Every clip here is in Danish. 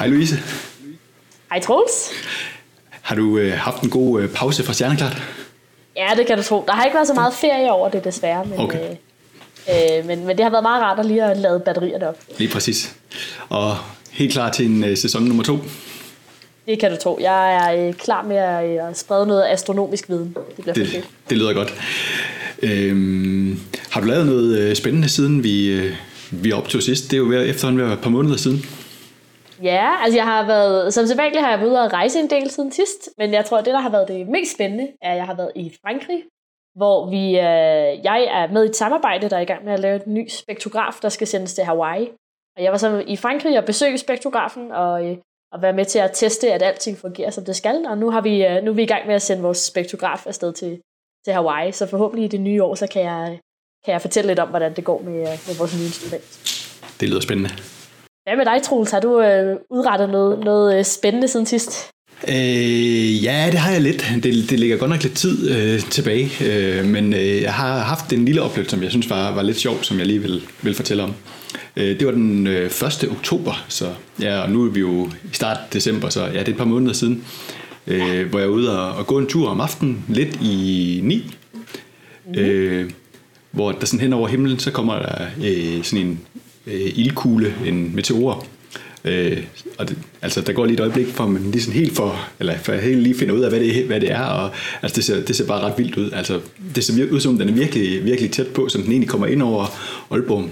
Hej Louise. Hej Troels. Har du øh, haft en god øh, pause fra Stjerneklart? Ja, det kan du tro. Der har ikke været så meget ferie over det desværre, men, Okay. øh, øh, men, men det har været meget rart at lige at lade batterierne op. Lige præcis. Og helt klar til en øh, sæson nummer to. Det kan du tro. Jeg er øh, klar med at, øh, sprede noget astronomisk viden. Det bliver Det, fedt. det lyder godt. Øhm, har du lavet noget øh, spændende siden vi, øh, vi optog sidst? Det er jo efterhånden et par måneder siden. Ja, altså jeg har været, som sædvanligt har jeg været ude og rejse en del siden sidst, men jeg tror, at det, der har været det mest spændende, er, at jeg har været i Frankrig, hvor vi, øh, jeg er med i et samarbejde, der er i gang med at lave et ny spektrograf, der skal sendes til Hawaii. Og jeg var så i Frankrig og besøgte spektrografen og, øh, og være med til at teste, at alting fungerer, som det skal. Og nu, har vi, øh, nu er vi i gang med at sende vores spektrograf afsted til, til Hawaii, så forhåbentlig i det nye år, så kan jeg, kan jeg fortælle lidt om, hvordan det går med, øh, med vores nye instrument. Det lyder spændende. Hvad med dig, Troels? Har du øh, udrettet noget, noget øh, spændende siden sidst? Øh, ja, det har jeg lidt. Det, det ligger godt nok lidt tid øh, tilbage, øh, men øh, jeg har haft en lille oplevelse, som jeg synes var, var lidt sjov, som jeg lige vil, vil fortælle om. Øh, det var den øh, 1. oktober, så ja, og nu er vi jo i start december, så ja, det er et par måneder siden, øh, hvor jeg er ude og, og gå en tur om aftenen, lidt i 9, mm. øh, hvor der sådan hen over himlen, så kommer der øh, sådan en øh, ildkugle, en meteor, Øh, og det, altså, der går lige et øjeblik, for man lige sådan helt for, eller for helt lige finder ud af, hvad det, hvad det er, og altså, det, ser, det ser bare ret vildt ud. Altså, det ser ud som, den er virkelig, virkelig tæt på, som den egentlig kommer ind over Aalborg.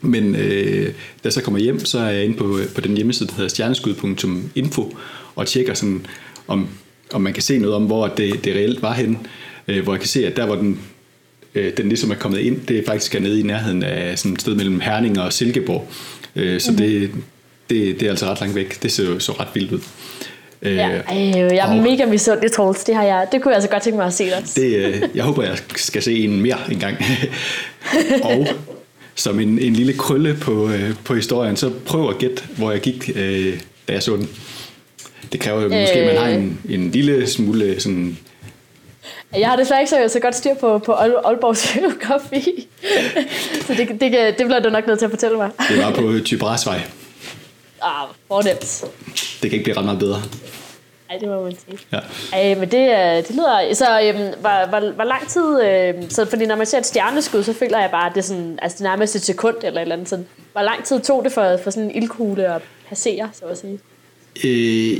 Men øh, da jeg så kommer hjem, så er jeg inde på, øh, på den hjemmeside, der hedder stjerneskud.info, og tjekker sådan, om, om man kan se noget om, hvor det, det reelt var henne. Øh, hvor jeg kan se, at der, hvor den, øh, den ligesom er kommet ind, det er faktisk er nede i nærheden af sådan et sted mellem Herning og Silkeborg. Øh, så mm-hmm. det, det, det er altså ret langt væk. Det ser jo så ret vildt ud. Øh, Ja, ej, jeg er og- mega misundelig, Troels. Det, har jeg, det kunne jeg altså godt tænke mig at se dig. Det, øh, jeg håber, jeg skal se en mere en gang. og som en, en lille krølle på, øh, på historien, så prøv at gætte, hvor jeg gik, øh, da jeg så den. Det kræver jo måske, at man har en, en lille smule sådan... Jeg har desværre ikke så, så godt styr på, på Aal- Aalborgs geografi. så det, det, det bliver du nok nødt til at fortælle mig. Det var på Tybrasvej. Ah, fornemt. Det kan ikke blive ret meget bedre. Ej, det må man sige. Ja. Ej, men det, øh, det lyder... Så øhm, hvor, hvor, hvor lang tid... Øh, så, fordi når man ser et stjerneskud, så føler jeg bare, at det er, sådan, altså, det er nærmest et sekund eller et eller andet. Så, hvor lang tid tog det for, for sådan en ildkugle at passere, så at sige? Øh,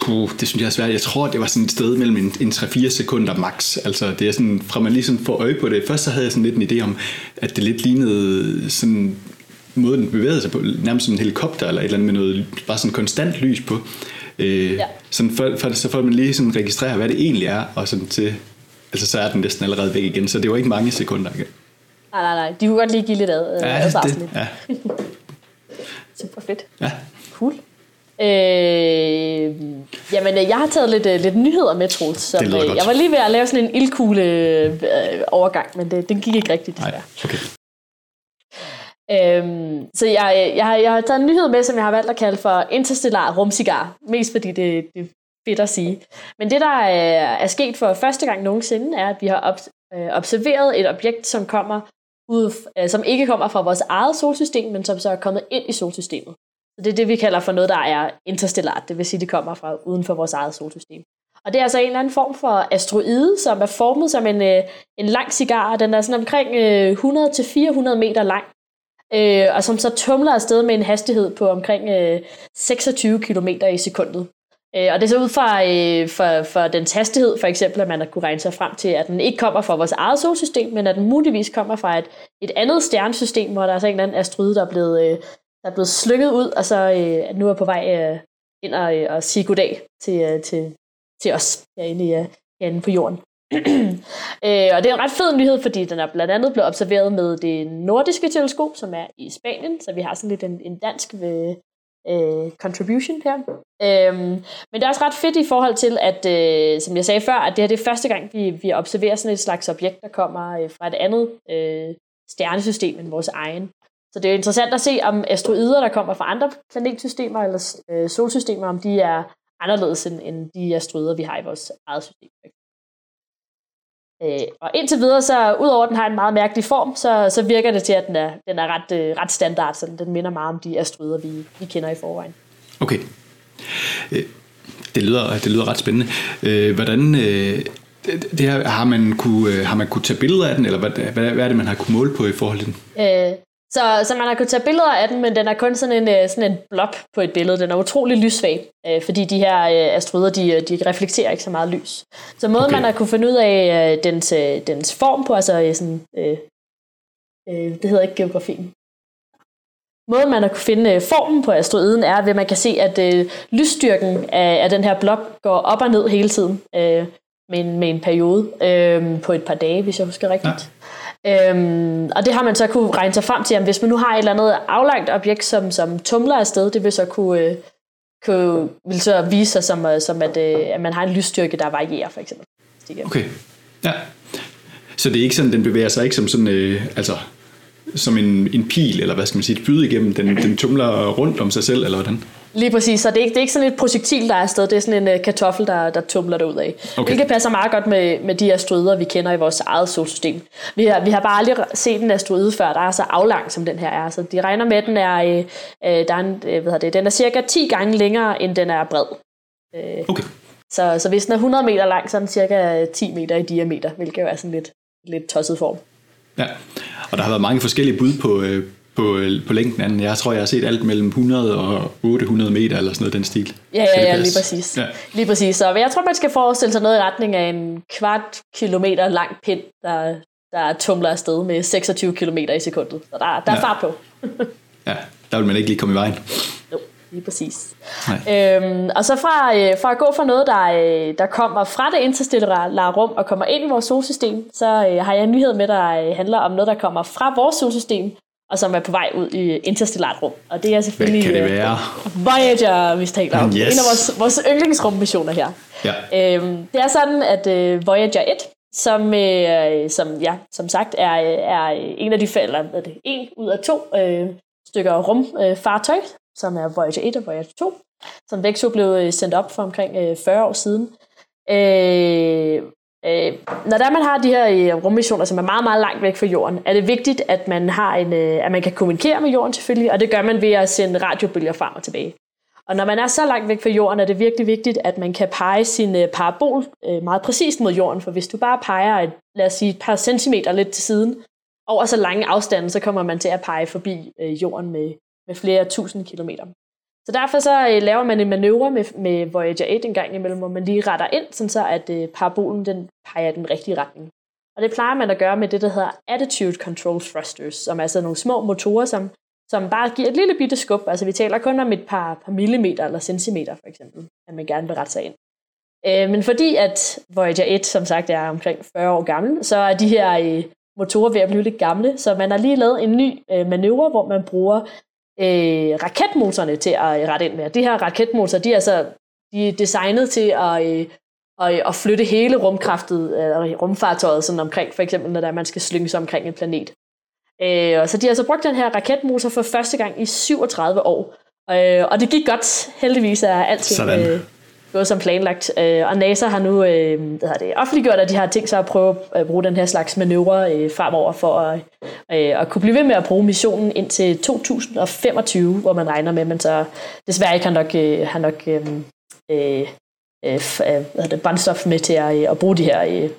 puh, det synes jeg er svært. Jeg tror, det var sådan et sted mellem en, en 3-4 sekunder max. Altså, det er sådan, fra man lige sådan får øje på det. Først så havde jeg sådan lidt en idé om, at det lidt lignede sådan måden den bevægede sig på, nærmest som en helikopter eller et eller andet med noget, bare sådan konstant lys på. Øh, Ja. sådan for, for, så får man lige sådan registrere, hvad det egentlig er, og sådan til, altså så er den næsten allerede væk igen, så det var ikke mange sekunder. Nej, nej, nej. De kunne godt lige give lidt ad, ja, det, ja, Super fedt. ja. Øh, jamen, øh, jeg har taget lidt, øh, lidt nyheder med, Troels. Som, Det øh, jeg var lige ved at lave sådan en ildkugle øh, overgang, men det, den gik ikke rigtigt, Nej, okay. Øhm, så jeg, jeg, har, jeg har taget en nyhed med, som jeg har valgt at kalde for interstellar rumcigar. Mest fordi det, det er fedt at sige. Men det, der er, er sket for første gang nogensinde, er, at vi har ob, øh, observeret et objekt, som kommer ud, øh, som ikke kommer fra vores eget solsystem, men som så er kommet ind i solsystemet. Så det er det, vi kalder for noget, der er interstellart. Det vil sige, det kommer fra uden for vores eget solsystem. Og det er altså en eller anden form for asteroide, som er formet som en, øh, en lang cigar. og Den er sådan omkring øh, 100-400 meter lang øh, og som så tumler afsted med en hastighed på omkring øh, 26 km i sekundet. Øh, og det er så ud fra øh, for, for dens hastighed, for eksempel, at man har kunne regne sig frem til, at den ikke kommer fra vores eget solsystem, men at den muligvis kommer fra et, et andet stjernesystem, hvor der er så en eller anden asteroide, der er blevet, øh, der er blevet slykket ud, og så øh, nu er på vej øh, ind og, øh, og sige goddag til, øh, til, til os herinde, i, øh, herinde på jorden. øh, og det er en ret fed nyhed, fordi den er blandt andet blevet observeret med det nordiske teleskop, som er i Spanien, så vi har sådan lidt en, en dansk øh, øh, contribution her. Øhm, men det er også ret fedt i forhold til, at øh, som jeg sagde før, at det her det er første gang, vi, vi observerer sådan et slags objekt, der kommer øh, fra et andet øh, stjernesystem end vores egen. Så det er jo interessant at se, om asteroider, der kommer fra andre planetsystemer eller øh, solsystemer, om de er anderledes end, end de asteroider, vi har i vores eget system. Øh, og indtil videre, så udover at den har en meget mærkelig form, så, så virker det til, at den er, den er ret, øh, ret standard, så den minder meget om de asteroider, vi, vi kender i forvejen. Okay. Øh, det lyder, det lyder ret spændende. Øh, hvordan, øh, det her, har, man kunne, har man kunne tage billeder af den, eller hvad, hvad, hvad er det, man har kunne måle på i forhold til den? Øh, så, så man har kunnet tage billeder af den, men den er kun sådan en, sådan en blob på et billede. Den er utrolig lyssvag, øh, fordi de her øh, asteroider, de, de reflekterer ikke så meget lys. Så måden, okay. man har kunne finde ud af øh, dens, øh, dens form på, altså sådan, øh, øh, det hedder ikke geografien, Måden, man har kunne finde øh, formen på asteroiden, er, at man kan se, at øh, lysstyrken af, af den her blok går op og ned hele tiden øh, med, en, med en periode øh, på et par dage, hvis jeg husker rigtigt. Øhm, og det har man så kunne regne sig frem til, at hvis man nu har et eller andet aflangt objekt, som, som tumler afsted, det vil så kunne, øh, kunne vil så vise sig som, øh, som at, øh, at man har en lysstyrke, der varierer, for eksempel. Okay, ja. Så det er ikke sådan, den bevæger sig ikke som sådan, øh, altså som en, en pil, eller hvad skal man sige, et byde igennem, den, den tumler rundt om sig selv, eller hvordan? Lige præcis, så det er ikke, det er ikke sådan et projektil, der er afsted, det er sådan en uh, kartoffel, der, der tumler derud af. Okay. Hvilket passer meget godt med, med de asteroider, vi kender i vores eget solsystem. Vi har, vi har bare aldrig set en asteroide før, der er så aflang, som den her er. Så de regner med, at den er, øh, øh der er en, øh, hvad det, den er cirka 10 gange længere, end den er bred. Øh, okay. Så, så hvis den er 100 meter lang, så er den cirka 10 meter i diameter, hvilket jo er sådan lidt, lidt tosset form. Ja, og der har været mange forskellige bud på, øh, på, på længden af den. Jeg tror, jeg har set alt mellem 100 og 800 meter eller sådan noget den stil. Ja, ja, ja, lige præcis. Ja. Lige præcis. Så jeg tror, man skal forestille sig noget i retning af en kvart kilometer lang pind, der, der tumler afsted med 26 km i sekundet. Så der, der er ja. fart på. ja, der vil man ikke lige komme i vejen. Jo, lige præcis. Øhm, og så fra, øh, fra at gå fra noget, der, øh, der kommer fra det interstellare rum og kommer ind i vores solsystem, så øh, har jeg en nyhed med, der øh, handler om noget, der kommer fra vores solsystem og som er på vej ud i interstellart rum. Og det er selvfølgelig Hvad kan det øh, være? Voyager, vi taler om. Yes. En af vores, vores yndlingsrummissioner her. Ja. Øhm, det er sådan, at øh, Voyager 1, som, øh, som, ja, som sagt er, er en af de hvad det, en ud af to øh, stykker rumfartøj, øh, som er Voyager 1 og Voyager 2, som begge to blev øh, sendt op for omkring øh, 40 år siden. Øh, Øh, når der man har de her øh, rummissioner, som er meget, meget langt væk fra jorden, er det vigtigt, at man, har en, at man kan kommunikere med jorden selvfølgelig, og det gør man ved at sende radiobølger frem og tilbage. Og når man er så langt væk fra jorden, er det virkelig vigtigt, at man kan pege sin parabol meget præcist mod jorden, for hvis du bare peger et, lad os sige, et par centimeter lidt til siden, over så lange afstande, så kommer man til at pege forbi jorden med, med flere tusind kilometer. Så derfor så øh, laver man en manøvre med, med Voyager 8 en gang imellem, hvor man lige retter ind, sådan så at øh, parabolen den peger den rigtige retning. Og det plejer man at gøre med det, der hedder Attitude Control Thrusters, som er altså nogle små motorer, som, som bare giver et lille bitte skub. Altså vi taler kun om et par, par millimeter eller centimeter for eksempel, at man gerne vil rette sig ind. Øh, men fordi at Voyager 1 som sagt er omkring 40 år gammel, så er de her øh, motorer ved at blive lidt gamle, så man har lige lavet en ny øh, manøvre, hvor man bruger øh, raketmotorerne til at rette ind med. De her raketmotorer, de er, altså, de er designet til at, øh, at, at flytte hele rumkraftet, øh, rumfartøjet sådan omkring, for eksempel når der man skal slynge sig omkring en planet. Øh, og så de har altså brugt den her raketmotor for første gang i 37 år. Øh, og det gik godt, heldigvis er alting øh, gået som planlagt. Øh, og NASA har nu øh, hvad det, offentliggjort, at de har tænkt sig at prøve at bruge den her slags manøvre øh, fremover for at, øh, at kunne blive ved med at bruge missionen indtil 2025, hvor man regner med, man så desværre ikke har nok, øh, har nok øh, øh, øh, hvad det, brændstof med til at, øh, at bruge de her øh,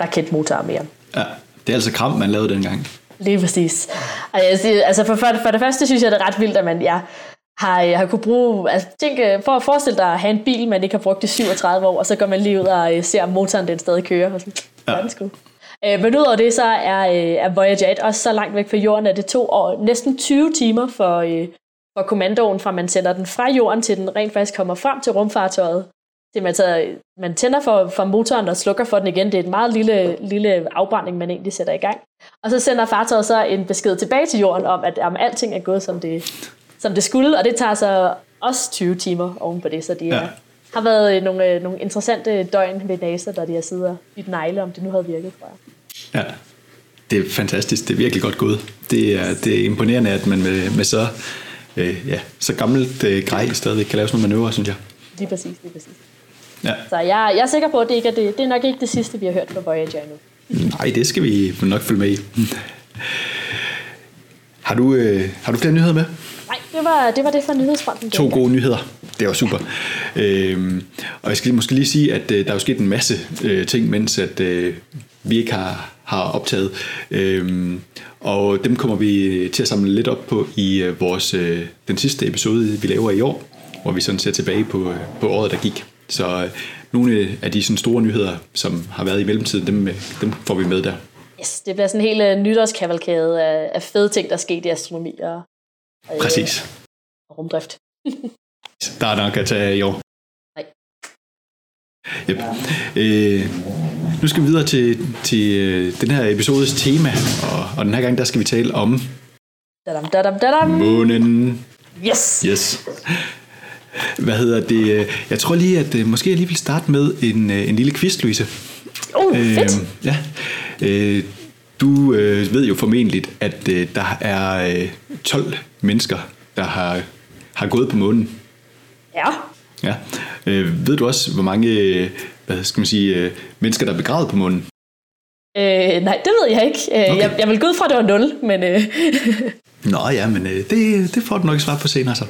raketmotorer mere. Ja, det er altså kram, man lavede dengang. Lige præcis. Altså for, for, for det første synes jeg, det er ret vildt, at man ja, har, har kunne bruge, altså tænk, for at forestille dig at have en bil, man ikke har brugt i 37 år, og så går man lige ud og øh, ser, om motoren den stadig kører. Og sådan, ja. Øh, men udover det, så er, øh, er Voyager 1 også så langt væk fra jorden, at det tog år, næsten 20 timer for, for kommandoen, fra man sender den fra jorden, til den rent faktisk kommer frem til rumfartøjet. Det man, så, man tænder for, for motoren og slukker for den igen. Det er et meget lille, lille afbrænding, man egentlig sætter i gang. Og så sender fartøjet så en besked tilbage til jorden om, at om alting er gået, som det, som det skulle, og det tager så også 20 timer oven på det, så det ja. har været øh, nogle, øh, nogle interessante døgn ved NASA, der de har siddet og bidt negle, om det nu havde virket, tror jeg. Ja, det er fantastisk. Det er virkelig godt gået. Det er, det er imponerende, at man med, med så, øh, ja, så gammelt øh, grej stadig kan lave sådan nogle manøvrer, synes jeg. Lige præcis, lige præcis. Ja. Så jeg, jeg er sikker på, at det, ikke er, det, det er nok ikke det sidste, vi har hørt fra Voyager endnu. Nej, det skal vi nok følge med i. har, du, øh, har du flere nyheder med? Nej, det var det, var det for nyhedsfronten. To gode nyheder. Det var super. Øhm, og jeg skal måske lige sige, at øh, der er jo sket en masse øh, ting, mens at, øh, vi ikke har, har optaget. Øhm, og dem kommer vi til at samle lidt op på i øh, vores øh, den sidste episode, vi laver i år, hvor vi sådan ser tilbage på, øh, på året, der gik. Så øh, nogle af de sådan store nyheder, som har været i mellemtiden, dem, øh, dem får vi med der. Yes, det bliver sådan en hel uh, nytårskavalkade af, af fede ting, der er sket i astronomi og Præcis. Og rumdrift. der er nok at tage i år. Nej. Yep. Øh, nu skal vi videre til, til øh, den her episodes tema, og, og den her gang, der skal vi tale om... Dadam, dadam, dadam. Månen. Yes. Yes. Hvad hedder det? Jeg tror lige, at øh, måske jeg lige vil starte med en, øh, en lille quiz, Louise. Oh, fedt. Øh, ja. Øh, du øh, ved jo formentlig, at øh, der er øh, 12 mennesker, der har, har gået på månen. Ja. Ja. Øh, ved du også, hvor mange øh, hvad skal man sige, øh, mennesker, der er begravet på månen? Øh, nej, det ved jeg ikke. Øh, okay. Jeg, jeg vil gå ud fra, at det var 0, men... Øh. Nå ja, men øh, det, det får du nok svar på senere så.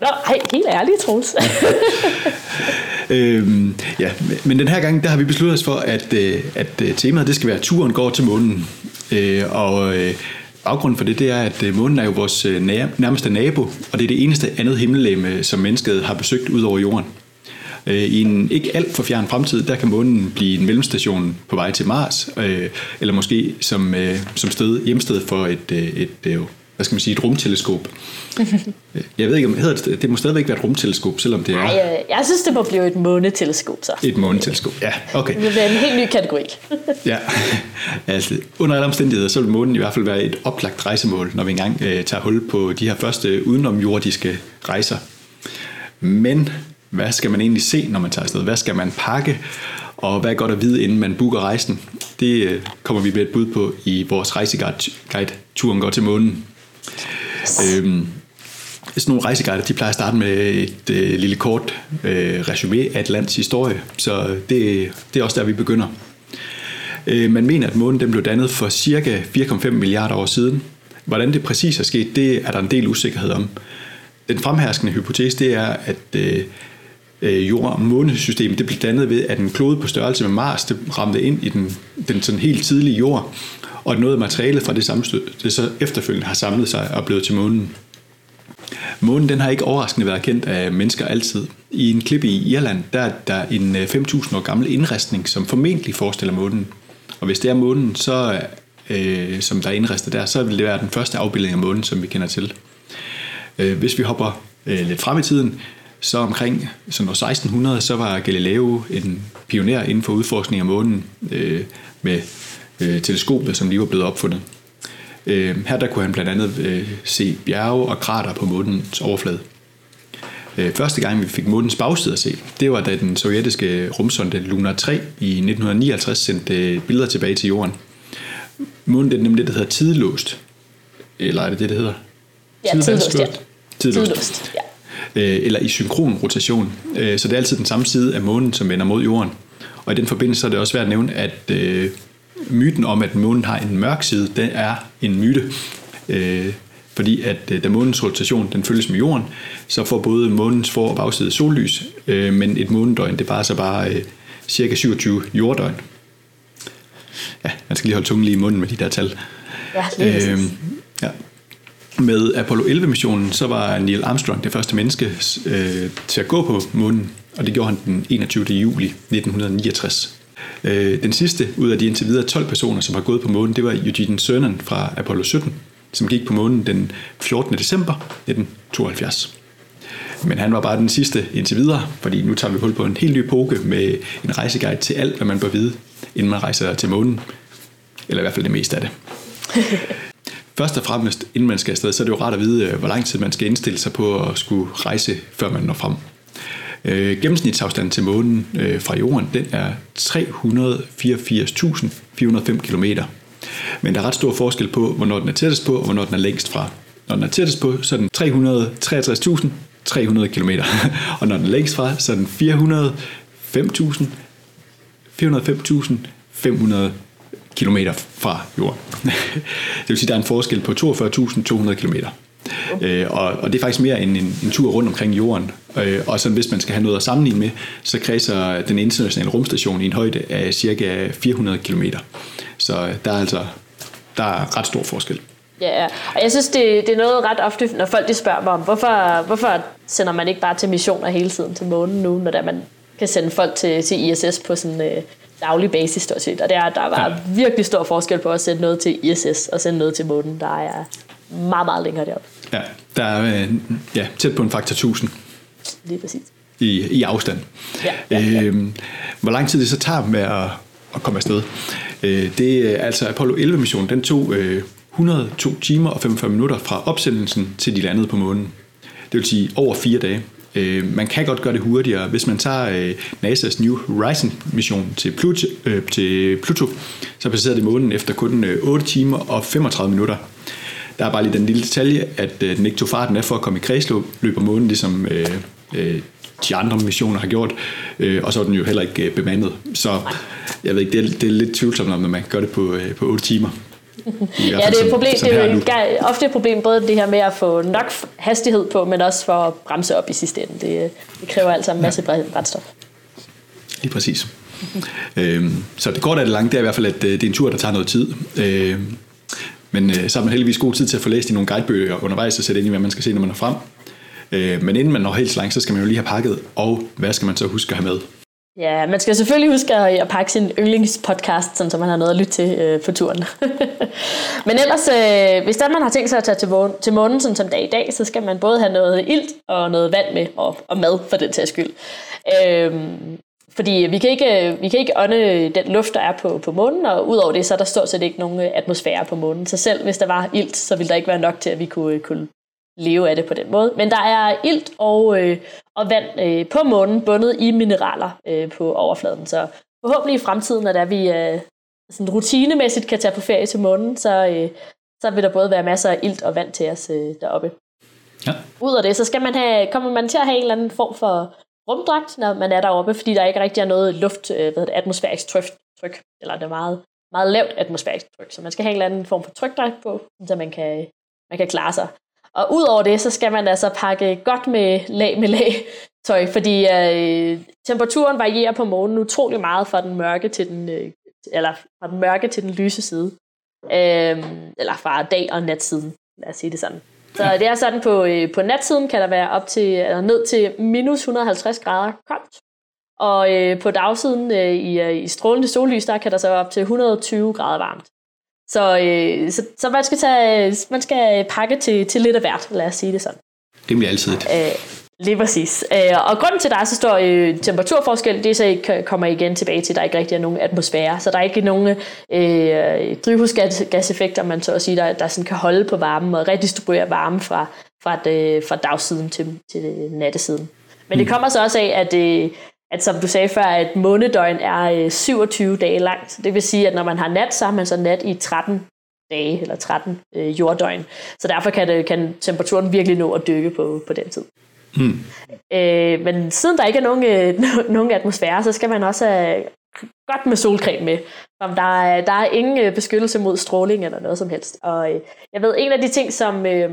Nå, hej, helt ærligt, Troels. øhm, ja, men den her gang, der har vi besluttet os for, at, øh, at øh, temaet, det skal være turen går til månen. Øh, og øh, baggrunden for det, det er, at øh, månen er jo vores nærmeste nabo, og det er det eneste andet himmellegeme, som mennesket har besøgt ud over jorden. I en ikke alt for fjern fremtid, der kan månen blive en mellemstation på vej til Mars, eller måske som, som sted, hjemsted for et, et, et hvad skal man sige, et rumteleskop. jeg ved ikke, om hedder det, det må stadigvæk være et rumteleskop, selvom det er... Nej, jeg, jeg synes, det må blive et måneteleskop, så. Et måneteleskop, ja, okay. Det vil være en helt ny kategori. ja, altså, under alle omstændigheder, så vil månen i hvert fald være et oplagt rejsemål, når vi engang øh, tager hul på de her første udenomjordiske rejser. Men hvad skal man egentlig se, når man tager afsted? Hvad skal man pakke? Og hvad er godt at vide, inden man booker rejsen? Det øh, kommer vi med et bud på i vores rejseguide, Turen går til månen. Øhm, sådan nogle rejseguider, de plejer at starte med et øh, lille kort øh, resume af et lands historie, så det, det er også der, vi begynder. Øh, man mener, at månen den blev dannet for cirka 4,5 milliarder år siden. Hvordan det præcis er sket, det er der en del usikkerhed om. Den fremherskende hypotese, det er, at øh, øh jord- og månesystemet det blev dannet ved, at en klode på størrelse med Mars det ramte ind i den, den sådan helt tidlige jord, og at noget af materialet fra det sammenstød, det så efterfølgende har samlet sig og blevet til månen. Månen den har ikke overraskende været kendt af mennesker altid. I en klip i Irland, der er der en øh, 5.000 år gammel indrestning, som formentlig forestiller månen. Og hvis det er månen, så, øh, som der er indrestet der, så vil det være den første afbildning af månen, som vi kender til. Øh, hvis vi hopper øh, lidt frem i tiden, så omkring sådan år 1600, så var Galileo en pioner inden for udforskning af månen øh, med øh, teleskopet, som lige var blevet opfundet. Øh, her der kunne han blandt andet øh, se bjerge og krater på månens overflade. Øh, første gang vi fik månens bagside at se, det var da den sovjetiske rumsonde Luna 3 i 1959 sendte billeder tilbage til jorden. Månen er nemlig det, der hedder tidlåst. Eller er det det, det hedder? Ja, tidlåst, ja. Tidlåst. tidlåst ja. Øh, eller i synkron rotation. Øh, så det er altid den samme side af månen, som vender mod jorden. Og i den forbindelse er det også værd at nævne, at øh, myten om, at månen har en mørk side, den er en myte. Øh, fordi at øh, da månens rotation den følges med jorden, så får både månens for- og bagside sollys, øh, men et månedøgn, det bare så bare øh, cirka 27 jorddøgn. Ja, man skal lige holde tungen lige i munden med de der tal. Ja, øh, ja. Med Apollo 11-missionen, så var Neil Armstrong det første menneske øh, til at gå på månen, og det gjorde han den 21. juli 1969. Øh, den sidste ud af de indtil videre 12 personer, som har gået på månen, det var Eugene Cernan fra Apollo 17, som gik på månen den 14. december 1972. Men han var bare den sidste indtil videre, fordi nu tager vi hul på en helt ny epoke med en rejseguide til alt, hvad man bør vide, inden man rejser til månen. Eller i hvert fald det meste af det. Først og fremmest, inden man skal afsted, så er det jo rart at vide, hvor lang tid man skal indstille sig på at skulle rejse, før man når frem. Øh, gennemsnitsafstanden til månen øh, fra jorden, den er 384.405 km. Men der er ret stor forskel på, hvornår den er tættest på, og hvornår den er længst fra. Når den er tættest på, så er den 363.300 km. og når den er længst fra, så er den 405.000 405.500 km fra jorden. det vil sige, at der er en forskel på 42.200 km. Øh, og, og det er faktisk mere end en, en tur rundt omkring jorden. Øh, og så hvis man skal have noget at sammenligne med, så kredser den internationale rumstation i en højde af cirka 400 km. Så der er altså der er ret stor forskel. Ja, og jeg synes, det, det er noget ret ofte, når folk de spørger mig om, hvorfor, hvorfor sender man ikke bare til missioner hele tiden til månen nu, når der man kan sende folk til, til ISS på sådan øh, daglig basis, stort set. Og der, der var ja. virkelig stor forskel på at sende noget til ISS og sende noget til månen, der er meget, meget længere deroppe. Ja, der er øh, ja, tæt på en faktor 1000. Lige præcis. I, i afstand. Ja, ja, ja. Øhm, hvor lang tid det så tager med at, at komme afsted? Øh, det er altså Apollo 11-missionen, den tog øh, 102 timer og 45 minutter fra opsendelsen til de landede på månen. Det vil sige over fire dage. Øh, man kan godt gøre det hurtigere. Hvis man tager øh, NASA's New Horizon-mission til Pluto, øh, til Pluto så passerer det månen efter kun øh, 8 timer og 35 minutter. Der er bare lige den lille detalje, at øh, den ikke tog farten af for at komme i kredsløb, løber månen ligesom øh, øh, de andre missioner har gjort, øh, og så er den jo heller ikke øh, bemandet. Så jeg ved ikke, det er, det er lidt tvivlsomt, når man gør det på, øh, på 8 timer. ja, det er, et problem, det er jo ofte et problem, både det her med at få nok hastighed på, men også for at bremse op i sidste ende. Det, det kræver altså en masse ja. brændstof. Lige præcis. øhm, så det korte af det lange, det er i hvert fald, at øh, det er en tur, der tager noget tid. Øhm, men øh, så har man heldigvis god tid til at få læst i nogle guidebøger undervejs og sætte ind i, hvad man skal se, når man er frem. Øh, men inden man når helt så langt, så skal man jo lige have pakket, og hvad skal man så huske at have med? Ja, man skal selvfølgelig huske at pakke sin yndlingspodcast, sådan, så man har noget at lytte til øh, på turen. Men ellers, øh, hvis der man har tænkt sig at tage til, månen, til månen, sådan som dag i dag, så skal man både have noget ilt og noget vand med, og, og mad for den tages skyld. Øhm, fordi vi kan, ikke, øh, vi kan ikke ånde den luft, der er på, på månen, og udover det, så er der stort set ikke nogen øh, atmosfære på månen. Så selv hvis der var ilt, så ville der ikke være nok til, at vi kunne, øh, kunne leve af det på den måde. Men der er ilt og, øh, og vand øh, på månen bundet i mineraler øh, på overfladen. Så forhåbentlig i fremtiden, når vi øh, sådan rutinemæssigt kan tage på ferie til månen, så, øh, så vil der både være masser af ilt og vand til os øh, deroppe. Ja. Ud af det, så skal man have, kommer man til at have en eller anden form for rumdragt, når man er deroppe, fordi der ikke rigtig er noget luft, øh, hvad det, atmosfærisk tryk, eller det er meget, meget lavt atmosfærisk tryk. Så man skal have en eller anden form for trykdragt på, så man kan, man kan klare sig. Og udover det, så skal man altså pakke godt med lag med lag tøj, fordi øh, temperaturen varierer på månen utrolig meget fra den mørke til den, øh, eller fra den mørke til den lyse side. Øh, eller fra dag- og natsiden, lad os sige det sådan. Så det er sådan, på, øh, på natsiden kan der være op til, eller ned til minus 150 grader koldt. Og øh, på dagsiden øh, i, øh, i strålende sollys, der kan der så op til 120 grader varmt. Så, øh, så, så man, skal tage, man skal pakke til, til lidt af hvert, lad os sige det sådan. Det bliver altid et. Øh, lige præcis. Øh, og grunden til, at der er så stor øh, temperaturforskel, det er så ikke, kommer igen tilbage til, at der ikke rigtig er nogen atmosfære. Så der er ikke nogen øh, drivhusgaseffekter, man så at sige, der, der sådan kan holde på varmen og redistribuere varme fra, fra, det, fra dagsiden til, til nattesiden. Men det mm. kommer så også af, at, øh, at som du sagde før, at månedøgn er 27 øh, dage langt. Det vil sige, at når man har nat, så har man så nat i 13 dage, eller 13 øh, jorddøgn. Så derfor kan, det, kan temperaturen virkelig nå at dykke på, på den tid. Hmm. Øh, men siden der ikke er nogen, øh, nogen atmosfære, så skal man også have godt med solcreme med. Om der, er, der er ingen øh, beskyttelse mod stråling eller noget som helst. Og øh, jeg ved, en af de ting, som, øh,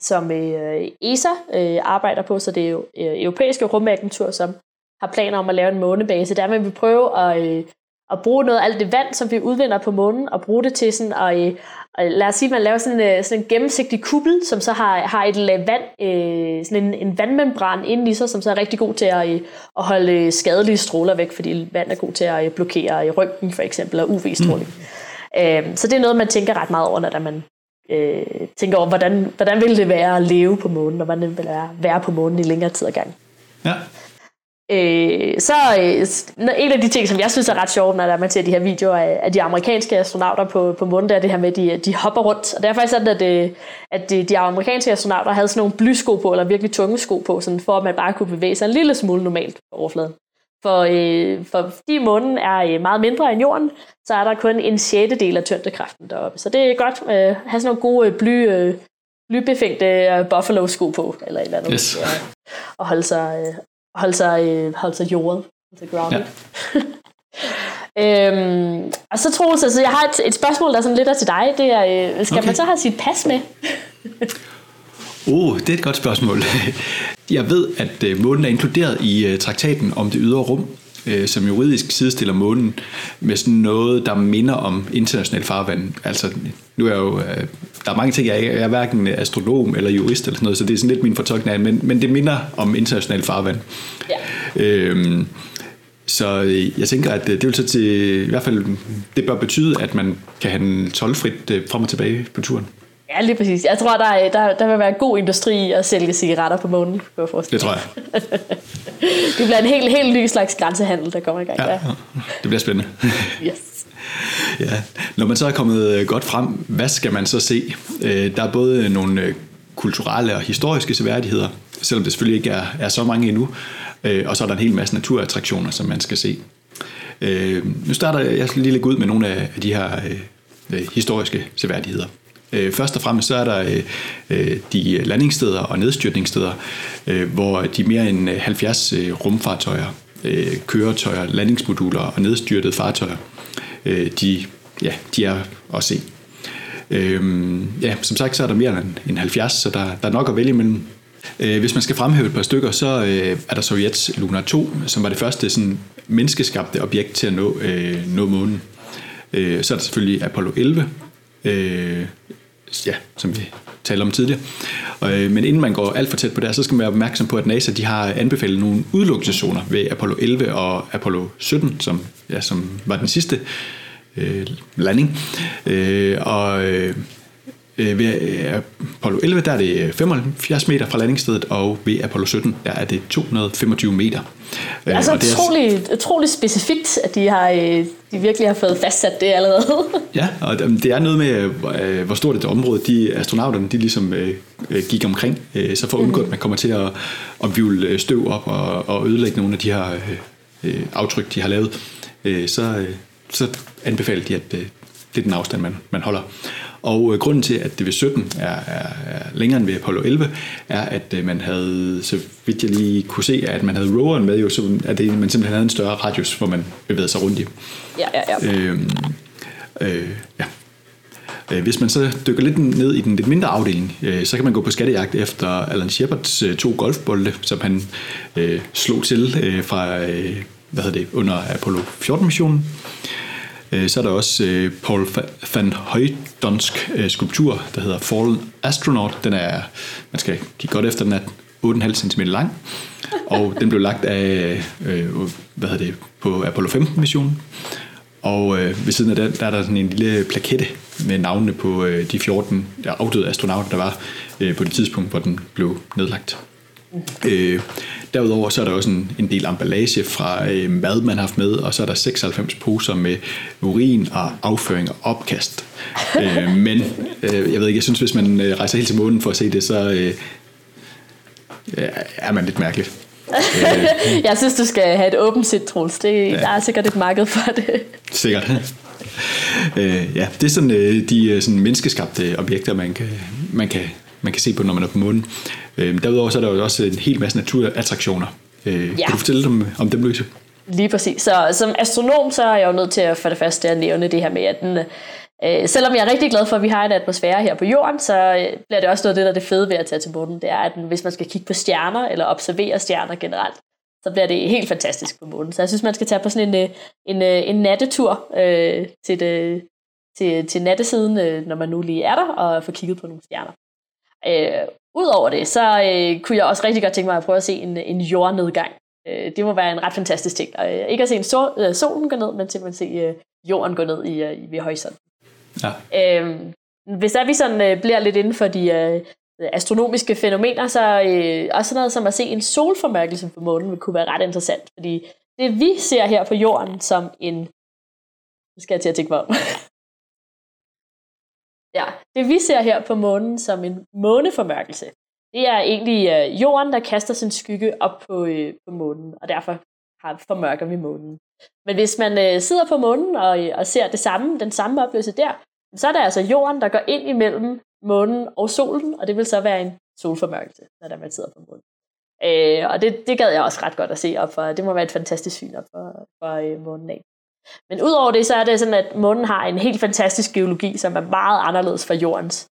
som øh, ESA øh, arbejder på, så det er jo øh, europæiske rumagentur, som har planer om at lave en månebase, der vil vi prøve at, øh, at bruge noget af alt det vand, som vi udvinder på månen, og bruge det til sådan at, øh, lad os sige, at man laver sådan en, øh, sådan en gennemsigtig kuppel, som så har, har et lag vand, øh, sådan en, en vandmembran inde i sig, som så er rigtig god til at, øh, at holde skadelige stråler væk, fordi vand er god til at blokere i røntgen for eksempel, og UV-stråling. Mm. Øh, så det er noget, man tænker ret meget over, når man øh, tænker over, hvordan, hvordan vil det være at leve på månen, og hvordan vil det være, være på månen i længere tid ad gang. Ja. Øh, så øh, en af de ting, som jeg synes er ret sjovt, når man ser de her videoer af, af de amerikanske astronauter på, på månen, det er det her med, at de, de hopper rundt. Og det er faktisk sådan, at, det, øh, at de, de amerikanske astronauter havde sådan nogle blysko på, eller virkelig tunge sko på, sådan for at man bare kunne bevæge sig en lille smule normalt på overfladen. For, øh, for fordi månen er øh, meget mindre end jorden, så er der kun en sjettedel af tyngdekraften deroppe. Så det er godt at øh, have sådan nogle gode øh, bly, øh, blybefængte øh, buffalo-sko på, eller et eller andet, yes. og holde sig, øh, holde sig, øh, holde sig jordet. Altså grounded. Ja. øhm, og så Troels, altså jeg har et, et spørgsmål, der er sådan lidt til dig. Det er, øh, skal okay. man så have sit pas med? Oh, det er et godt spørgsmål. Jeg ved, at øh, månen er inkluderet i øh, traktaten om det ydre rum, øh, som juridisk sidestiller månen med sådan noget, der minder om international farvand. Altså, nu er jeg jo, der er mange ting, jeg er, jeg er hverken astronom eller jurist eller sådan noget, så det er sådan lidt min fortolkning af men, men det minder om international farvand. Ja. Øhm, så jeg tænker, at det vil så til, i hvert fald, det bør betyde, at man kan handle tolvfrit frem og tilbage på turen. Ja, lige præcis. Jeg tror, der, der, der vil være god industri i at sælge cigaretter på månen. Det tror jeg. det bliver en helt, helt ny slags grænsehandel, der kommer i gang. Ja, det bliver spændende. yes. Ja. Når man så er kommet øh, godt frem, hvad skal man så se? Øh, der er både nogle øh, kulturelle og historiske seværdigheder, selvom det selvfølgelig ikke er, er så mange endnu, og så er der en hel masse naturattraktioner, som man skal se. Nu starter jeg lige lidt ud med nogle af de her historiske seværdigheder. Øh, først og fremmest så er der øh, øh de landingssteder og nedstyrtningssteder, øh, hvor de mere end øh, 70 rumfartøjer, køretøjer, landingsmoduler og nedstyrtede fartøjer, de, ja, de er at se. ja, som sagt, så er der mere end 70, så der, der er nok at vælge imellem. Hvis man skal fremhæve et par stykker, så er der Sovjets Luna 2, som var det første sådan, menneskeskabte objekt til at nå, nå månen. Så er der selvfølgelig Apollo 11, ja, som vi talte om tidligere. Øh, men inden man går alt for tæt på det, så skal man være opmærksom på, at NASA de har anbefalet nogle udelukkelseszoner ved Apollo 11 og Apollo 17, som, ja, som var den sidste øh, landing. Øh, og øh, Øh, ved øh, Apollo 11 der er det 75 meter fra landingsstedet, og ved Apollo 17 der er det 225 meter. Det er altså det utroligt, utroligt specifikt, at de, har, øh, de virkelig har fået fastsat det allerede. ja, og det er noget med, hvor stort et område de astronauterne de ligesom gik omkring, så for at undgå, at man kommer til at, at vivle støv op og, og ødelægge nogle af de her aftryk, de har lavet, så, så anbefaler de, at det er den afstand, man, man holder. Og øh, grunden til, at det ved 17 er, er, er længere end ved Apollo 11, er, at øh, man havde, så vidt jeg lige kunne se, at man havde roveren med, jo, så at det, man simpelthen havde en større radius, hvor man bevægede sig rundt i. Ja, ja, ja. Øhm, øh, ja. Øh, hvis man så dykker lidt ned i den lidt mindre afdeling, øh, så kan man gå på skattejagt efter Alan Shepards øh, to golfbolde, som han øh, slog til øh, fra øh, hvad hedder det, under Apollo 14-missionen. Øh, Øh, så er der også øh, Paul van Højdonsk øh, skulptur, der hedder Fallen Astronaut. Den er, man skal kigge godt efter, den er 8,5 cm lang, og den blev lagt af, hvad hedder det, på Apollo 15-missionen. Og øh, ved siden af den, der er der sådan en lille plakette med navnene på øh, de 14 der afdøde astronauter, der var øh, på det tidspunkt, hvor den blev nedlagt. Øh, derudover så er der også en, en del emballage fra øh, mad, man har haft med, og så er der 96 poser med urin og afføring og opkast. øh, men øh, jeg ved ikke, jeg synes, hvis man øh, rejser helt til månen for at se det, så øh, er man lidt mærkelig. jeg synes, du skal have et åbent sit, Troels. Det, ja. Der er sikkert et marked for det. Sikkert. øh, ja, det er sådan øh, de øh, sådan menneskeskabte objekter, man kan, man kan man kan se på, når man er på månen. Øh, derudover så er der jo også en hel masse naturattraktioner. Øh, ja. Kan du fortælle dem om dem, Louise? Lige præcis. Så som astronom, så er jeg jo nødt til at for det første at nævne det her med, at den, øh, selvom jeg er rigtig glad for, at vi har en atmosfære her på jorden, så øh, bliver det også noget af det, der er det fede ved at tage til månen. Det er, at den, hvis man skal kigge på stjerner, eller observere stjerner generelt, så bliver det helt fantastisk på månen. Så jeg synes, man skal tage på sådan en, øh, en, øh, en nattetur øh, til, det, til, til nattesiden, øh, når man nu lige er der, og få kigget på nogle stjerner. Øh, Udover det, så øh, kunne jeg også rigtig godt tænke mig at prøve at se en, en jordnedgang. Øh, det må være en ret fantastisk ting. Og, øh, ikke at se en sol, øh, solen gå ned, men simpelthen se øh, jorden gå ned i, øh, ved horisonten. Ja. Øh, hvis der vi sådan øh, bliver lidt inden for de øh, astronomiske fænomener, så øh, også noget som at se en solformørkelse på månen kunne være ret interessant, fordi det vi ser her på jorden som en... Nu skal jeg til at tænke mig om. Det vi ser her på månen som en måneformørkelse, det er egentlig øh, jorden, der kaster sin skygge op på, øh, på månen, og derfor har, formørker vi månen. Men hvis man øh, sidder på månen og, øh, og ser det samme, den samme oplevelse der, så er det altså jorden, der går ind imellem månen og solen, og det vil så være en solformørkelse, når der man sidder på månen. Øh, og det, det gad jeg også ret godt at se op for. Det må være et fantastisk syn op for, for øh, månen af. Men udover det, så er det sådan, at månen har en helt fantastisk geologi, som er meget anderledes fra jordens.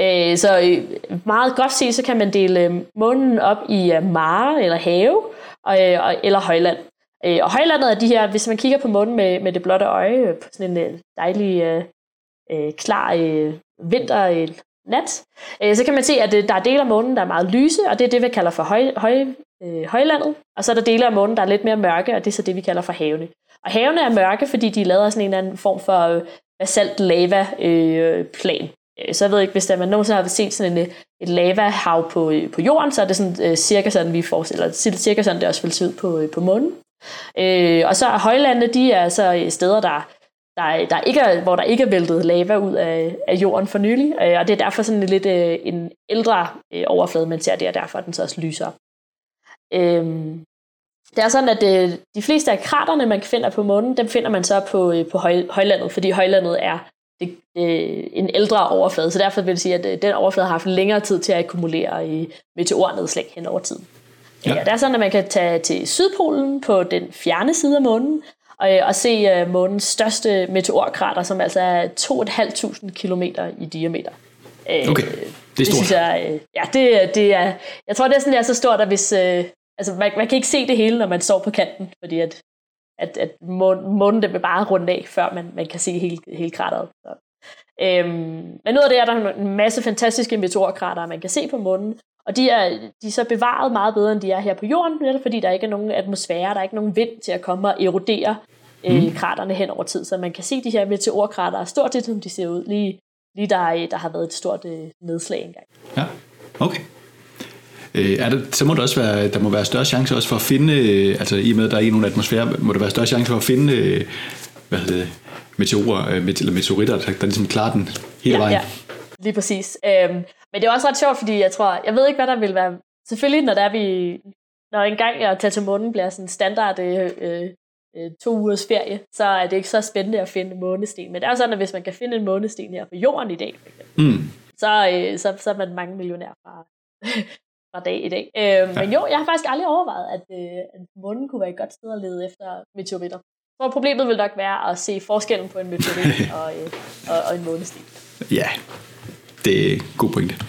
Øh, så øh, meget godt set, så kan man dele øh, månen op i øh, mare eller have og, eller højland. Øh, og højlandet er de her, hvis man kigger på månen med, med det blotte øje, på sådan en dejlig, øh, klar øh, vinter øh, nat, øh, så kan man se, at øh, der er dele af månen, der er meget lyse, og det er det, vi kalder for høj, høj, øh, højlandet. Og så er der dele af månen, der er lidt mere mørke, og det er så det, vi kalder for havene. Og havene er mørke, fordi de er lavet af sådan en eller anden form for øh, basalt lava øh, plan. Øh, så jeg ved ikke, hvis der man nogensinde har set sådan en, øh, et lavahav på, på jorden, så er det sådan øh, cirka sådan, vi forestiller, cirka sådan, det også vil se ud på, på månen. Øh, og så er højlande, de er så steder, der, der, der ikke er, hvor der ikke er væltet lava ud af, af jorden for nylig, øh, og det er derfor sådan en lidt øh, en ældre øh, overflade, man ser det, derfor er den så også lyser. Øh, det er sådan, at øh, de fleste af kraterne, man finder på månen, dem finder man så på, øh, på høj, højlandet, fordi højlandet er det, øh, en ældre overflade, så derfor vil det sige, at øh, den overflade har haft længere tid til at akkumulere i meteornedslag hen over tid. Ja. Ja, det er sådan, at man kan tage til Sydpolen på den fjerne side af månen, og, øh, og se uh, månens største meteorkrater, som altså er 2.500 km i diameter. Okay, det er stort. Det synes jeg, uh, ja, det, det er, jeg tror, det er sådan, det er så stort, at hvis, uh, altså man, man kan ikke se det hele, når man står på kanten, fordi at, at, at månen det vil bare runde af, før man, man kan se hele, hele krateret. Så. Øhm, men ud af det er der en masse fantastiske meteorkrater, man kan se på månen, og de er, de er så bevaret meget bedre, end de er her på jorden, netop fordi der ikke er nogen atmosfære, der er ikke nogen vind til at komme og erodere øh, mm. kraterne hen over tid. Så man kan se de her meteorkrater stort set, som de ser ud, lige, lige der, der har været et stort øh, nedslag engang. Ja, okay. Øh, er det, så må der også være, der må være større chance også for at finde, øh, altså i og med, at der er ikke nogen atmosfære, må der være større chance for at finde, øh, hvad hedder det, meteorer, øh, eller meteoritter, der, der ligesom klarer den hele ja, vejen. Ja, lige præcis. Øhm, men det er også ret sjovt, fordi jeg tror, jeg ved ikke, hvad der vil være, selvfølgelig når der er vi, når en gang jeg tager til månen bliver sådan standard øh, øh, to ugers ferie, så er det ikke så spændende at finde månesten. Men det er jo sådan, at hvis man kan finde en månesten her på jorden i dag, mm. så, øh, så, så er man mange millionær fra, fra dag i dag. Øh, ja. Men jo, jeg har faktisk aldrig overvejet, at, øh, at månen kunne være et godt sted at lede efter meteoritter. Så problemet vil nok være at se forskellen på en meteorit og, øh, og, og en månesten. Ja, det er god pointe.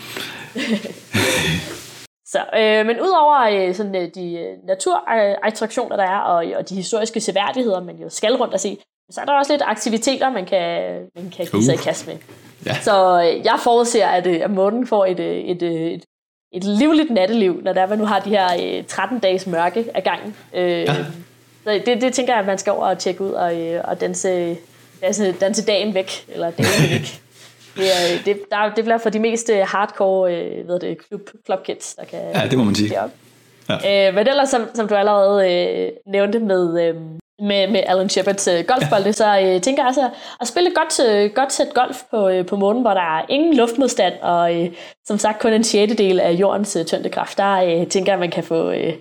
Så, øh, men udover øh, sådan, øh, de øh, naturattraktioner, der er, og, og de historiske seværdigheder, man jo skal rundt og se, så er der også lidt aktiviteter, man kan, man kan give uh. sig i kast med. Ja. Så øh, jeg forudser, at, øh, at månen får et, øh, et, et, et et livligt natteliv, når der er, man nu har de her øh, 13 dages mørke af gangen. Øh, ja. Det, det tænker jeg, at man skal over og tjekke ud og, øh, og danse, danse, danse dagen væk, eller dagen væk. Det, er, det, der, det bliver for de mest øh, hardcore øh, ved det, club, club kids, der kan Ja, det må man sige. Ja. Øh, men ellers, som, som du allerede øh, nævnte med, øh, med, med Alan Shepherds øh, golfbolde, så øh, tænker jeg altså at spille et godt, øh, godt sæt golf på, øh, på månen, hvor der er ingen luftmodstand, og øh, som sagt kun en sjettedel af jordens øh, tyngdekraft. Der øh, tænker jeg, at man kan få... Øh,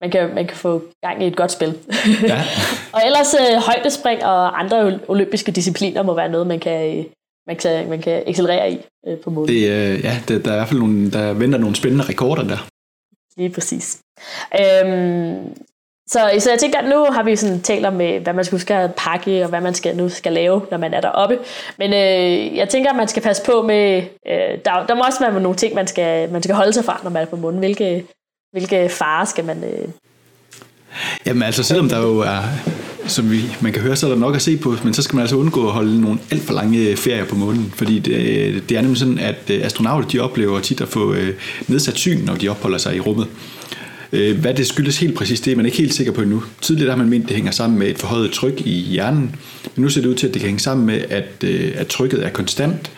man kan, man kan få gang i et godt spil. Ja. og ellers øh, højdespring og andre olympiske discipliner må være noget, man kan, øh, man kan, man kan accelerere i øh, på månen. Det, øh, ja, det, der er i hvert fald nogle, der venter nogle spændende rekorder der. Lige præcis. Øhm, så, så jeg tænker, at nu har vi sådan talt om, øh, hvad man skal huske at pakke, og hvad man skal, nu skal lave, når man er deroppe. Men øh, jeg tænker, at man skal passe på med... Øh, der, der må også være nogle ting, man skal, man skal holde sig fra, når man er på munden. Hvilke, hvilke farer skal man... Øh, Jamen altså, selvom der jo er, som vi, man kan høre, så er der nok at se på, men så skal man altså undgå at holde nogle alt for lange øh, ferier på månen, fordi det, øh, det er nemlig sådan, at astronauter de oplever tit at få øh, nedsat syn, når de opholder sig i rummet. Øh, hvad det skyldes helt præcis, det er man ikke helt sikker på endnu. Tidligere har man ment, at det hænger sammen med et forhøjet tryk i hjernen, men nu ser det ud til, at det kan hænge sammen med, at, øh, at trykket er konstant,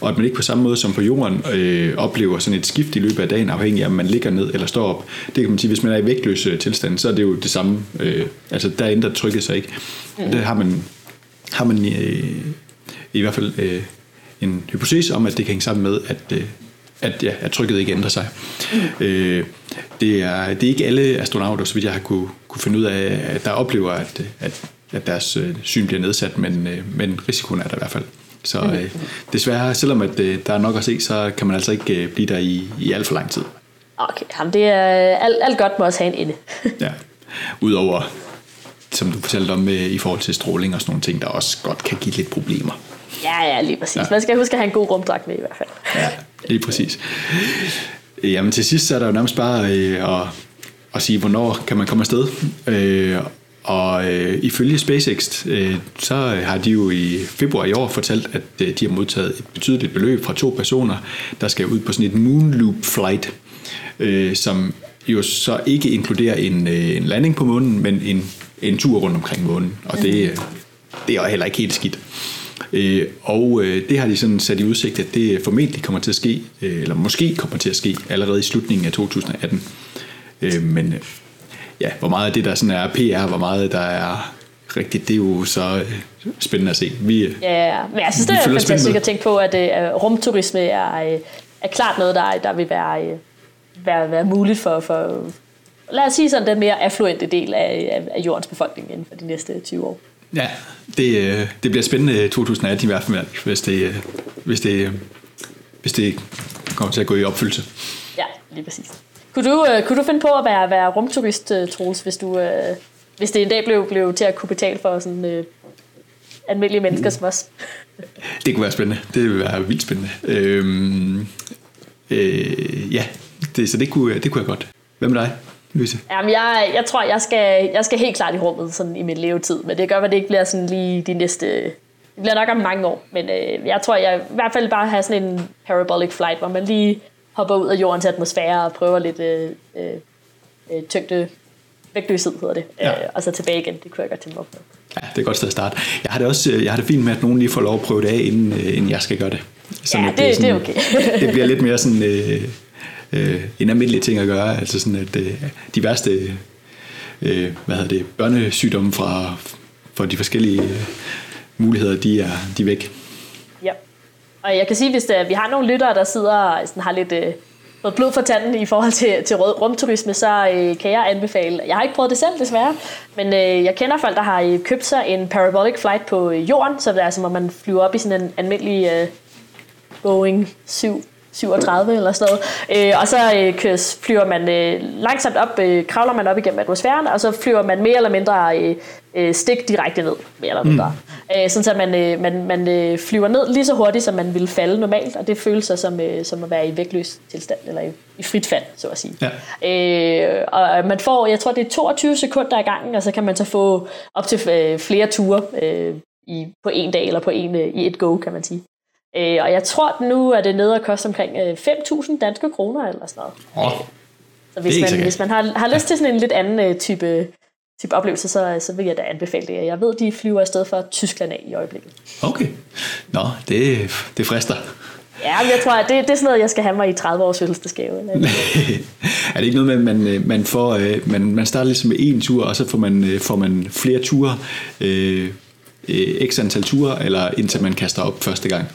og at man ikke på samme måde som på jorden øh, oplever sådan et skift i løbet af dagen, afhængig af om man ligger ned eller står op. Det kan man sige, hvis man er i vægtløs øh, tilstand, så er det jo det samme. Øh, altså der ændrer trykket sig ikke. Mm. Der har man, har man øh, i hvert fald øh, en hypotese om, at det kan hænge sammen med, at, øh, at, ja, at trykket ikke ændrer sig. Mm. Øh, det, er, det er ikke alle astronauter, så vidt jeg har kunne, kunne finde ud af, at der oplever, at, at, at deres øh, syn bliver nedsat, men, øh, men risikoen er der i hvert fald. Så mm. øh, desværre, selvom at, øh, der er nok at se, så kan man altså ikke øh, blive der i, i alt for lang tid. Okay, jamen det er, alt, alt godt må også have en ende. ja, udover som du fortalte om med, i forhold til stråling og sådan nogle ting, der også godt kan give lidt problemer. Ja, ja, lige præcis. Ja. Man skal huske at have en god rumdragt med i hvert fald. Ja. Lige præcis. Jamen til sidst så er der jo nærmest bare øh, at, at sige, hvornår kan man komme afsted. Øh, og øh, ifølge SpaceX, øh, så har de jo i februar i år fortalt, at øh, de har modtaget et betydeligt beløb fra to personer, der skal ud på sådan et moonloop flight, øh, som jo så ikke inkluderer en, øh, en landing på månen, men en, en tur rundt omkring månen. Og det, øh, det er heller ikke helt skidt. Øh, og øh, det har de sådan sat i udsigt, at det formentlig kommer til at ske, øh, eller måske kommer til at ske allerede i slutningen af 2018. Øh, men øh, ja, hvor meget af det der sådan er PR, hvor meget der er rigtigt, det er jo så øh, spændende at se. Vi, øh, ja, men jeg synes, det er fantastisk at tænke på, at øh, rumturisme er, er klart noget, der, der vil være, være, være muligt for, for, lad os sige sådan, den mere affluente del af, af, af jordens befolkning inden for de næste 20 år. Ja, det, øh, det bliver spændende 2018 i hvert fald, hvis det, øh, hvis det, hvis det kommer til at gå i opfyldelse. Ja, lige præcis. Kunne du, øh, kunne du finde på at være, være rumturist, Troels, hvis, du, hvis det en dag blev, blev til at kunne betale for sådan uh, almindelige mennesker som os? Det kunne være spændende. Det ville være vildt spændende. Øhm, øh, ja, det, så det kunne, det kunne jeg godt. Hvad med dig? Louise? Jamen, jeg, jeg tror, jeg skal, jeg skal helt klart i rummet sådan i min levetid, men det gør, at det ikke bliver sådan lige de næste... Det bliver nok om mange år, men øh, jeg tror, jeg i hvert fald bare have sådan en parabolic flight, hvor man lige hopper ud af jordens atmosfære og prøver lidt øh, øh, øh tyngde vægtløshed, hedder det, ja. øh, og så tilbage igen. Det kunne jeg godt tænke mig på. Ja, det er godt sted at starte. Jeg har det også jeg har det fint med, at nogen lige får lov at prøve det af, inden, øh, inden jeg skal gøre det. Sådan, ja, det, det, sådan, det er okay. det bliver lidt mere sådan... Øh, øh, en almindelig ting at gøre. Altså sådan, at øh, de værste øh, hvad hedder det, børnesygdomme fra, fra de forskellige øh, muligheder, de er, de er væk. Ja, og jeg kan sige, hvis det, vi har nogle lyttere, der sidder og sådan, har lidt øh, noget blod for tanden i forhold til, til rumturisme, så øh, kan jeg anbefale, jeg har ikke prøvet det selv desværre, men øh, jeg kender folk, der har øh, købt sig en parabolic flight på øh, jorden, så det er altså, hvor man flyver op i sådan en almindelig øh, Boeing 7 37 eller sådan noget. Øh, og så øh, flyver man øh, langsomt op, øh, kravler man op igennem atmosfæren, og så flyver man mere eller mindre øh, øh, stik direkte ned, mere eller mindre. Mm. Øh, sådan så man, øh, man, man øh, flyver ned lige så hurtigt, som man ville falde normalt, og det føles så som, øh, som at være i vægtløs tilstand, eller i, i frit fald, så at sige. Ja. Øh, og man får, jeg tror det er 22 sekunder i gangen, og så kan man så få op til øh, flere ture øh, i, på en dag, eller på en, øh, i et go, kan man sige. Øh, og jeg tror, at nu er det nede at koste omkring øh, 5.000 danske kroner eller sådan noget. Oh, så hvis man, hvis man har, har lyst til sådan en lidt anden øh, type, type oplevelse, så, så vil jeg da anbefale det. Jeg ved, de flyver afsted fra Tyskland af i øjeblikket. Okay. Nå, det, det frister. Ja, men jeg tror, at det, det er sådan noget, jeg skal have mig i 30 års fødselsdagsgave. er det ikke noget med, at man, øh, man, får, øh, man, man starter ligesom med en tur, og så får man, får man flere ture, øh, x antal ture, eller indtil man kaster op første gang?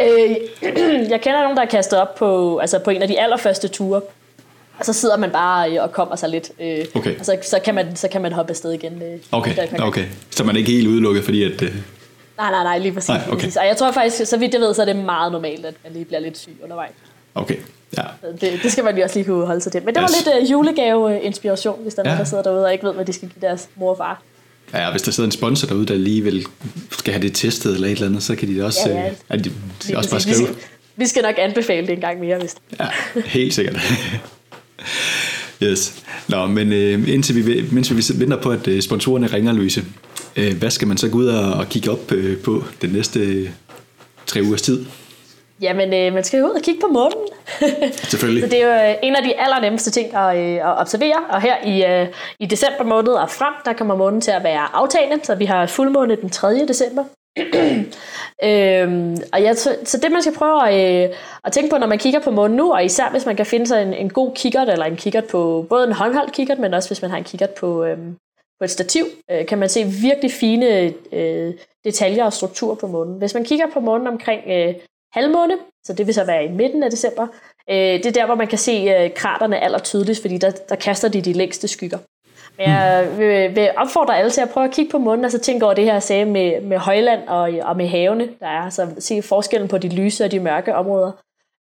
Øh, jeg kender nogen, der er kastet op på, altså på en af de allerførste ture. Og så sidder man bare øh, og kommer sig lidt. Øh, okay. Og så, så, kan man, så kan man hoppe afsted igen. Okay, okay. Så man er ikke helt udelukket, fordi at... Nej, nej, nej, lige præcis. Nej, okay. præcis. Og jeg tror faktisk, så vidt jeg ved, så er det meget normalt, at man lige bliver lidt syg undervejs. Okay, ja. Det, det skal man lige også lige kunne holde sig til. Men det var yes. lidt uh, julegave-inspiration, hvis der er ja. nogen, der sidder derude og ikke ved, hvad de skal give deres mor og far. Ja, hvis der sidder en sponsor derude, der lige vil, skal have det testet eller et eller andet, så kan de også, ja, ja. Øh, de, de også bare skrive. Vi skal, vi skal nok anbefale det en gang mere, hvis Ja, helt sikkert. yes. Nå, men øh, indtil vi, mens vi venter på, at øh, sponsorerne ringer, Louise, øh, hvad skal man så gå ud og, og kigge op øh, på den næste øh, tre ugers tid? Jamen, øh, man skal jo ud og kigge på månen. Selvfølgelig. så det er jo øh, en af de allernemmeste ting at, øh, at observere. Og her i, øh, i december måned og frem, der kommer månen til at være aftagende. Så vi har fuldmåne den 3. december. øhm, og ja, så, så det man skal prøve at, øh, at tænke på, når man kigger på månen nu, og især hvis man kan finde sig en, en god kikkert, eller en kikkert på, både en håndholdt kikkert, men også hvis man har en kikkert på, øh, på et stativ, øh, kan man se virkelig fine øh, detaljer og struktur på månen. Hvis man kigger på månen omkring øh, halvmåne, så det vil så være i midten af december. Øh, det er der, hvor man kan se øh, kraterne aller tydeligst, fordi der, der kaster de de længste skygger. Men jeg vil, vil opfordre alle til at prøve at kigge på månen, og så tænke over det her, jeg sagde med, med højland og, og med havene, der er, så se forskellen på de lyse og de mørke områder.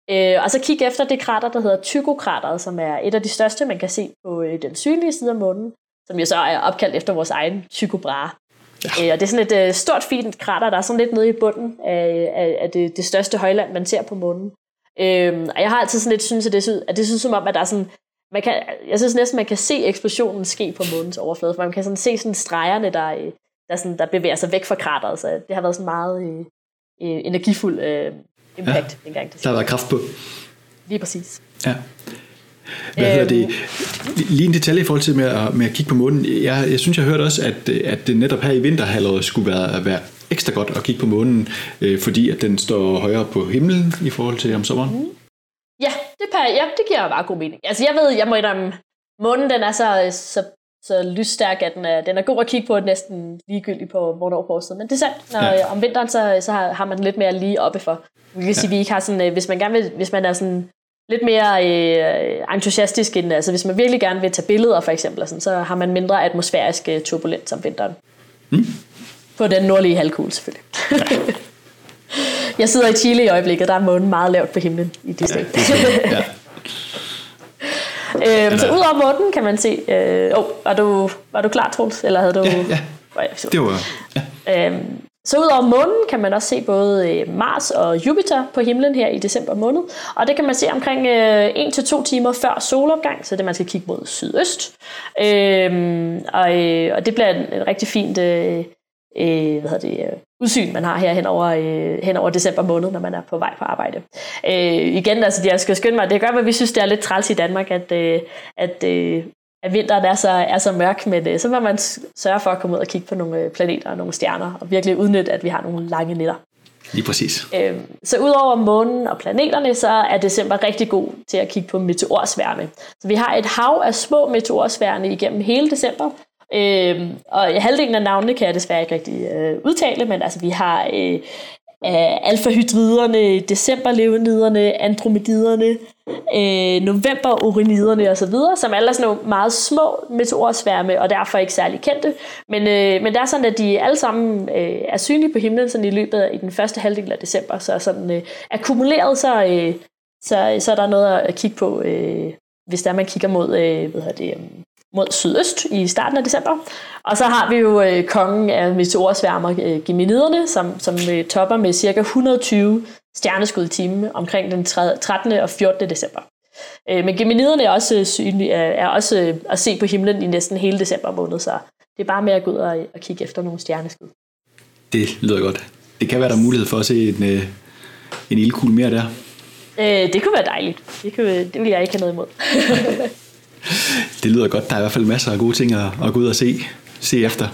Øh, og så kigge efter det krater, der hedder Tycho-krateret, som er et af de største, man kan se på øh, den synlige side af månen, som jo så er opkaldt efter vores egen Tycho Brahe. Ja. Øh, og det er sådan et øh, stort, fint krater, der er sådan lidt nede i bunden af, af, af det, det største højland, man ser på månen. Øhm, og jeg har altid sådan lidt synes, at det, synes, at det synes som om, at der er sådan, man kan, jeg synes næsten, man kan se eksplosionen ske på månens overflade, for man kan sådan se sådan stregerne, der, øh, der, sådan, der bevæger sig væk fra krateret, så det har været sådan meget øh, energifuld øh, impact ja, engang. Det der har været kraft på. Lige præcis. Ja. Hvad hedder det? Lige en detalje i forhold til med at, med at kigge på månen. Jeg, jeg synes, jeg hørte også, at, at det netop her i vinterhalvåret skulle være, være ekstra godt at kigge på månen, øh, fordi at den står højere på himlen i forhold til om sommeren. Mm. Ja, det, ja, det giver bare god mening. Altså jeg ved, jeg må indrømme, månen den er så, så, så lysstærk, at den er, den er god at kigge på, næsten ligegyldigt på, hvornår på årstid. Men det er sandt, når, ja. om vinteren, så, så har, har man lidt mere lige oppe for. Vi kan ja. sige, vi ikke har sådan, øh, hvis man gerne vil, hvis man er sådan lidt mere øh, entusiastisk end, altså hvis man virkelig gerne vil tage billeder for eksempel, sådan, så har man mindre atmosfærisk øh, turbulens om vinteren. Mm. På den nordlige halvkugle selvfølgelig. Ja. Jeg sidder i Chile i øjeblikket, der er månen meget lavt på himlen i det sted. Ja, ja. øhm, så ud over månen kan man se... Øh, oh, var, du, var du klar, Troels? Eller havde du... Ja, ja. Det var... Ja. Øhm, så ud over månen kan man også se både øh, Mars og Jupiter på himlen her i december måned. Og det kan man se omkring øh, 1-2 timer før solopgang, så det man skal kigge mod sydøst. Øhm, øh, og, det bliver en, rigtig fint øh, hvad hedder det, øh, udsyn, man har her hen over, øh, hen over december måned, når man er på vej på arbejde. Øh, igen, altså, jeg skal skynde mig, det gør, at vi synes, det er lidt træls i Danmark, at, øh, at, øh, at vinteren er så, er så mørk, men øh, så må man sørge for at komme ud og kigge på nogle øh, planeter og nogle stjerner, og virkelig udnytte, at vi har nogle lange nætter. Lige præcis. Øh, så udover månen og planeterne, så er december rigtig god til at kigge på meteorsværme. Så vi har et hav af små meteorsværme igennem hele december, Øh, og halvdelen af navnene kan jeg desværre ikke rigtig øh, udtale, men altså vi har øh, Øh, alfahydriderne, decemberleveniderne, andromediderne, øh, novemberuriniderne osv., som alle er sådan nogle meget små meteorsværme, og derfor ikke særlig kendte. Men, øh, men det er sådan, at de alle sammen øh, er synlige på himlen sådan i løbet af i den første halvdel af december, så sådan øh, akkumuleret, så, øh, så, så er der noget at kigge på, øh, hvis der man kigger mod øh, hvad det, øh, mod sydøst i starten af december. Og så har vi jo øh, kongen af meteorsværmer, øh, Geminiderne, som, som øh, topper med ca. 120 stjerneskud i timen omkring den 13. og 14. december. Øh, men Geminiderne er også, øh, synlige, er også øh, at se på himlen i næsten hele december måned, så det er bare med at gå ud og, og kigge efter nogle stjerneskud. Det lyder godt. Det kan være, der er mulighed for at se en, øh, en ildkugle mere der. Øh, det kunne være dejligt. Det, kunne, det vil jeg ikke have noget imod. det lyder godt. Der er i hvert fald masser af gode ting at, at gå ud og se, se efter.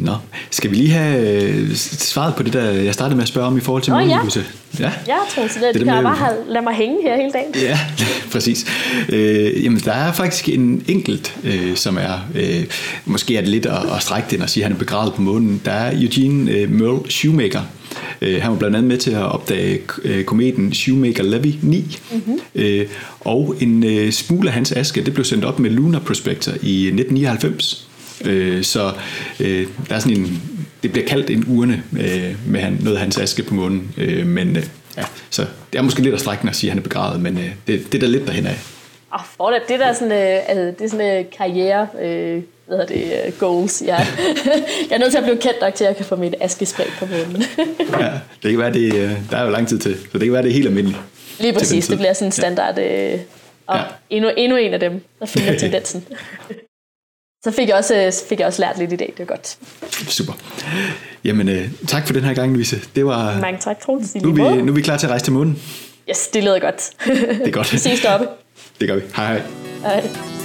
Nå, skal vi lige have øh, svaret på det, der jeg startede med at spørge om i forhold til oh, månehuset? Ja. ja, jeg tror, så det, det kan med, bare have, lade mig hænge her hele dagen. Ja, præcis. Øh, jamen, der er faktisk en enkelt, øh, som er, øh, måske er det lidt at, at strække den og sige, at han er begravet på månen. Der er Eugene øh, Merle Shoemaker, Øh, han var blandt andet med til at opdage øh, kometen Shoemaker-Levy 9, mm-hmm. og en smule af hans aske, det blev sendt op med Lunar Prospector i 1999. Øh, så øh, der er sådan en, det bliver kaldt en urne øh, med han, noget af hans aske på månen, øh, men øh, ja, så det er måske lidt at strække at sige, at han er begravet, men øh, det, det er da lidt derhen af. Oh, det, det der sådan, øh, altså, det er sådan en karriere øh, hvad det, uh, goals. Ja. jeg er nødt til at blive kendt nok til, at jeg kan få mit askespray på munden. ja, det kan være, det, øh, der er jo lang tid til, så det kan være, det er helt almindeligt. Lige præcis, det bliver sådan en standard. Øh, og ja. endnu, endnu en af dem, der følger tendensen. Så fik jeg, også, øh, fik jeg også lært lidt i dag, det er godt. Super. Jamen, øh, tak for den her gang, Louise. Det var, Mange tak, Troels. Nu, er vi, nu er vi klar til at rejse til månen. Yes, det lyder godt. det er godt. vi ses deroppe. Det gør vi. Hej hej. Hej.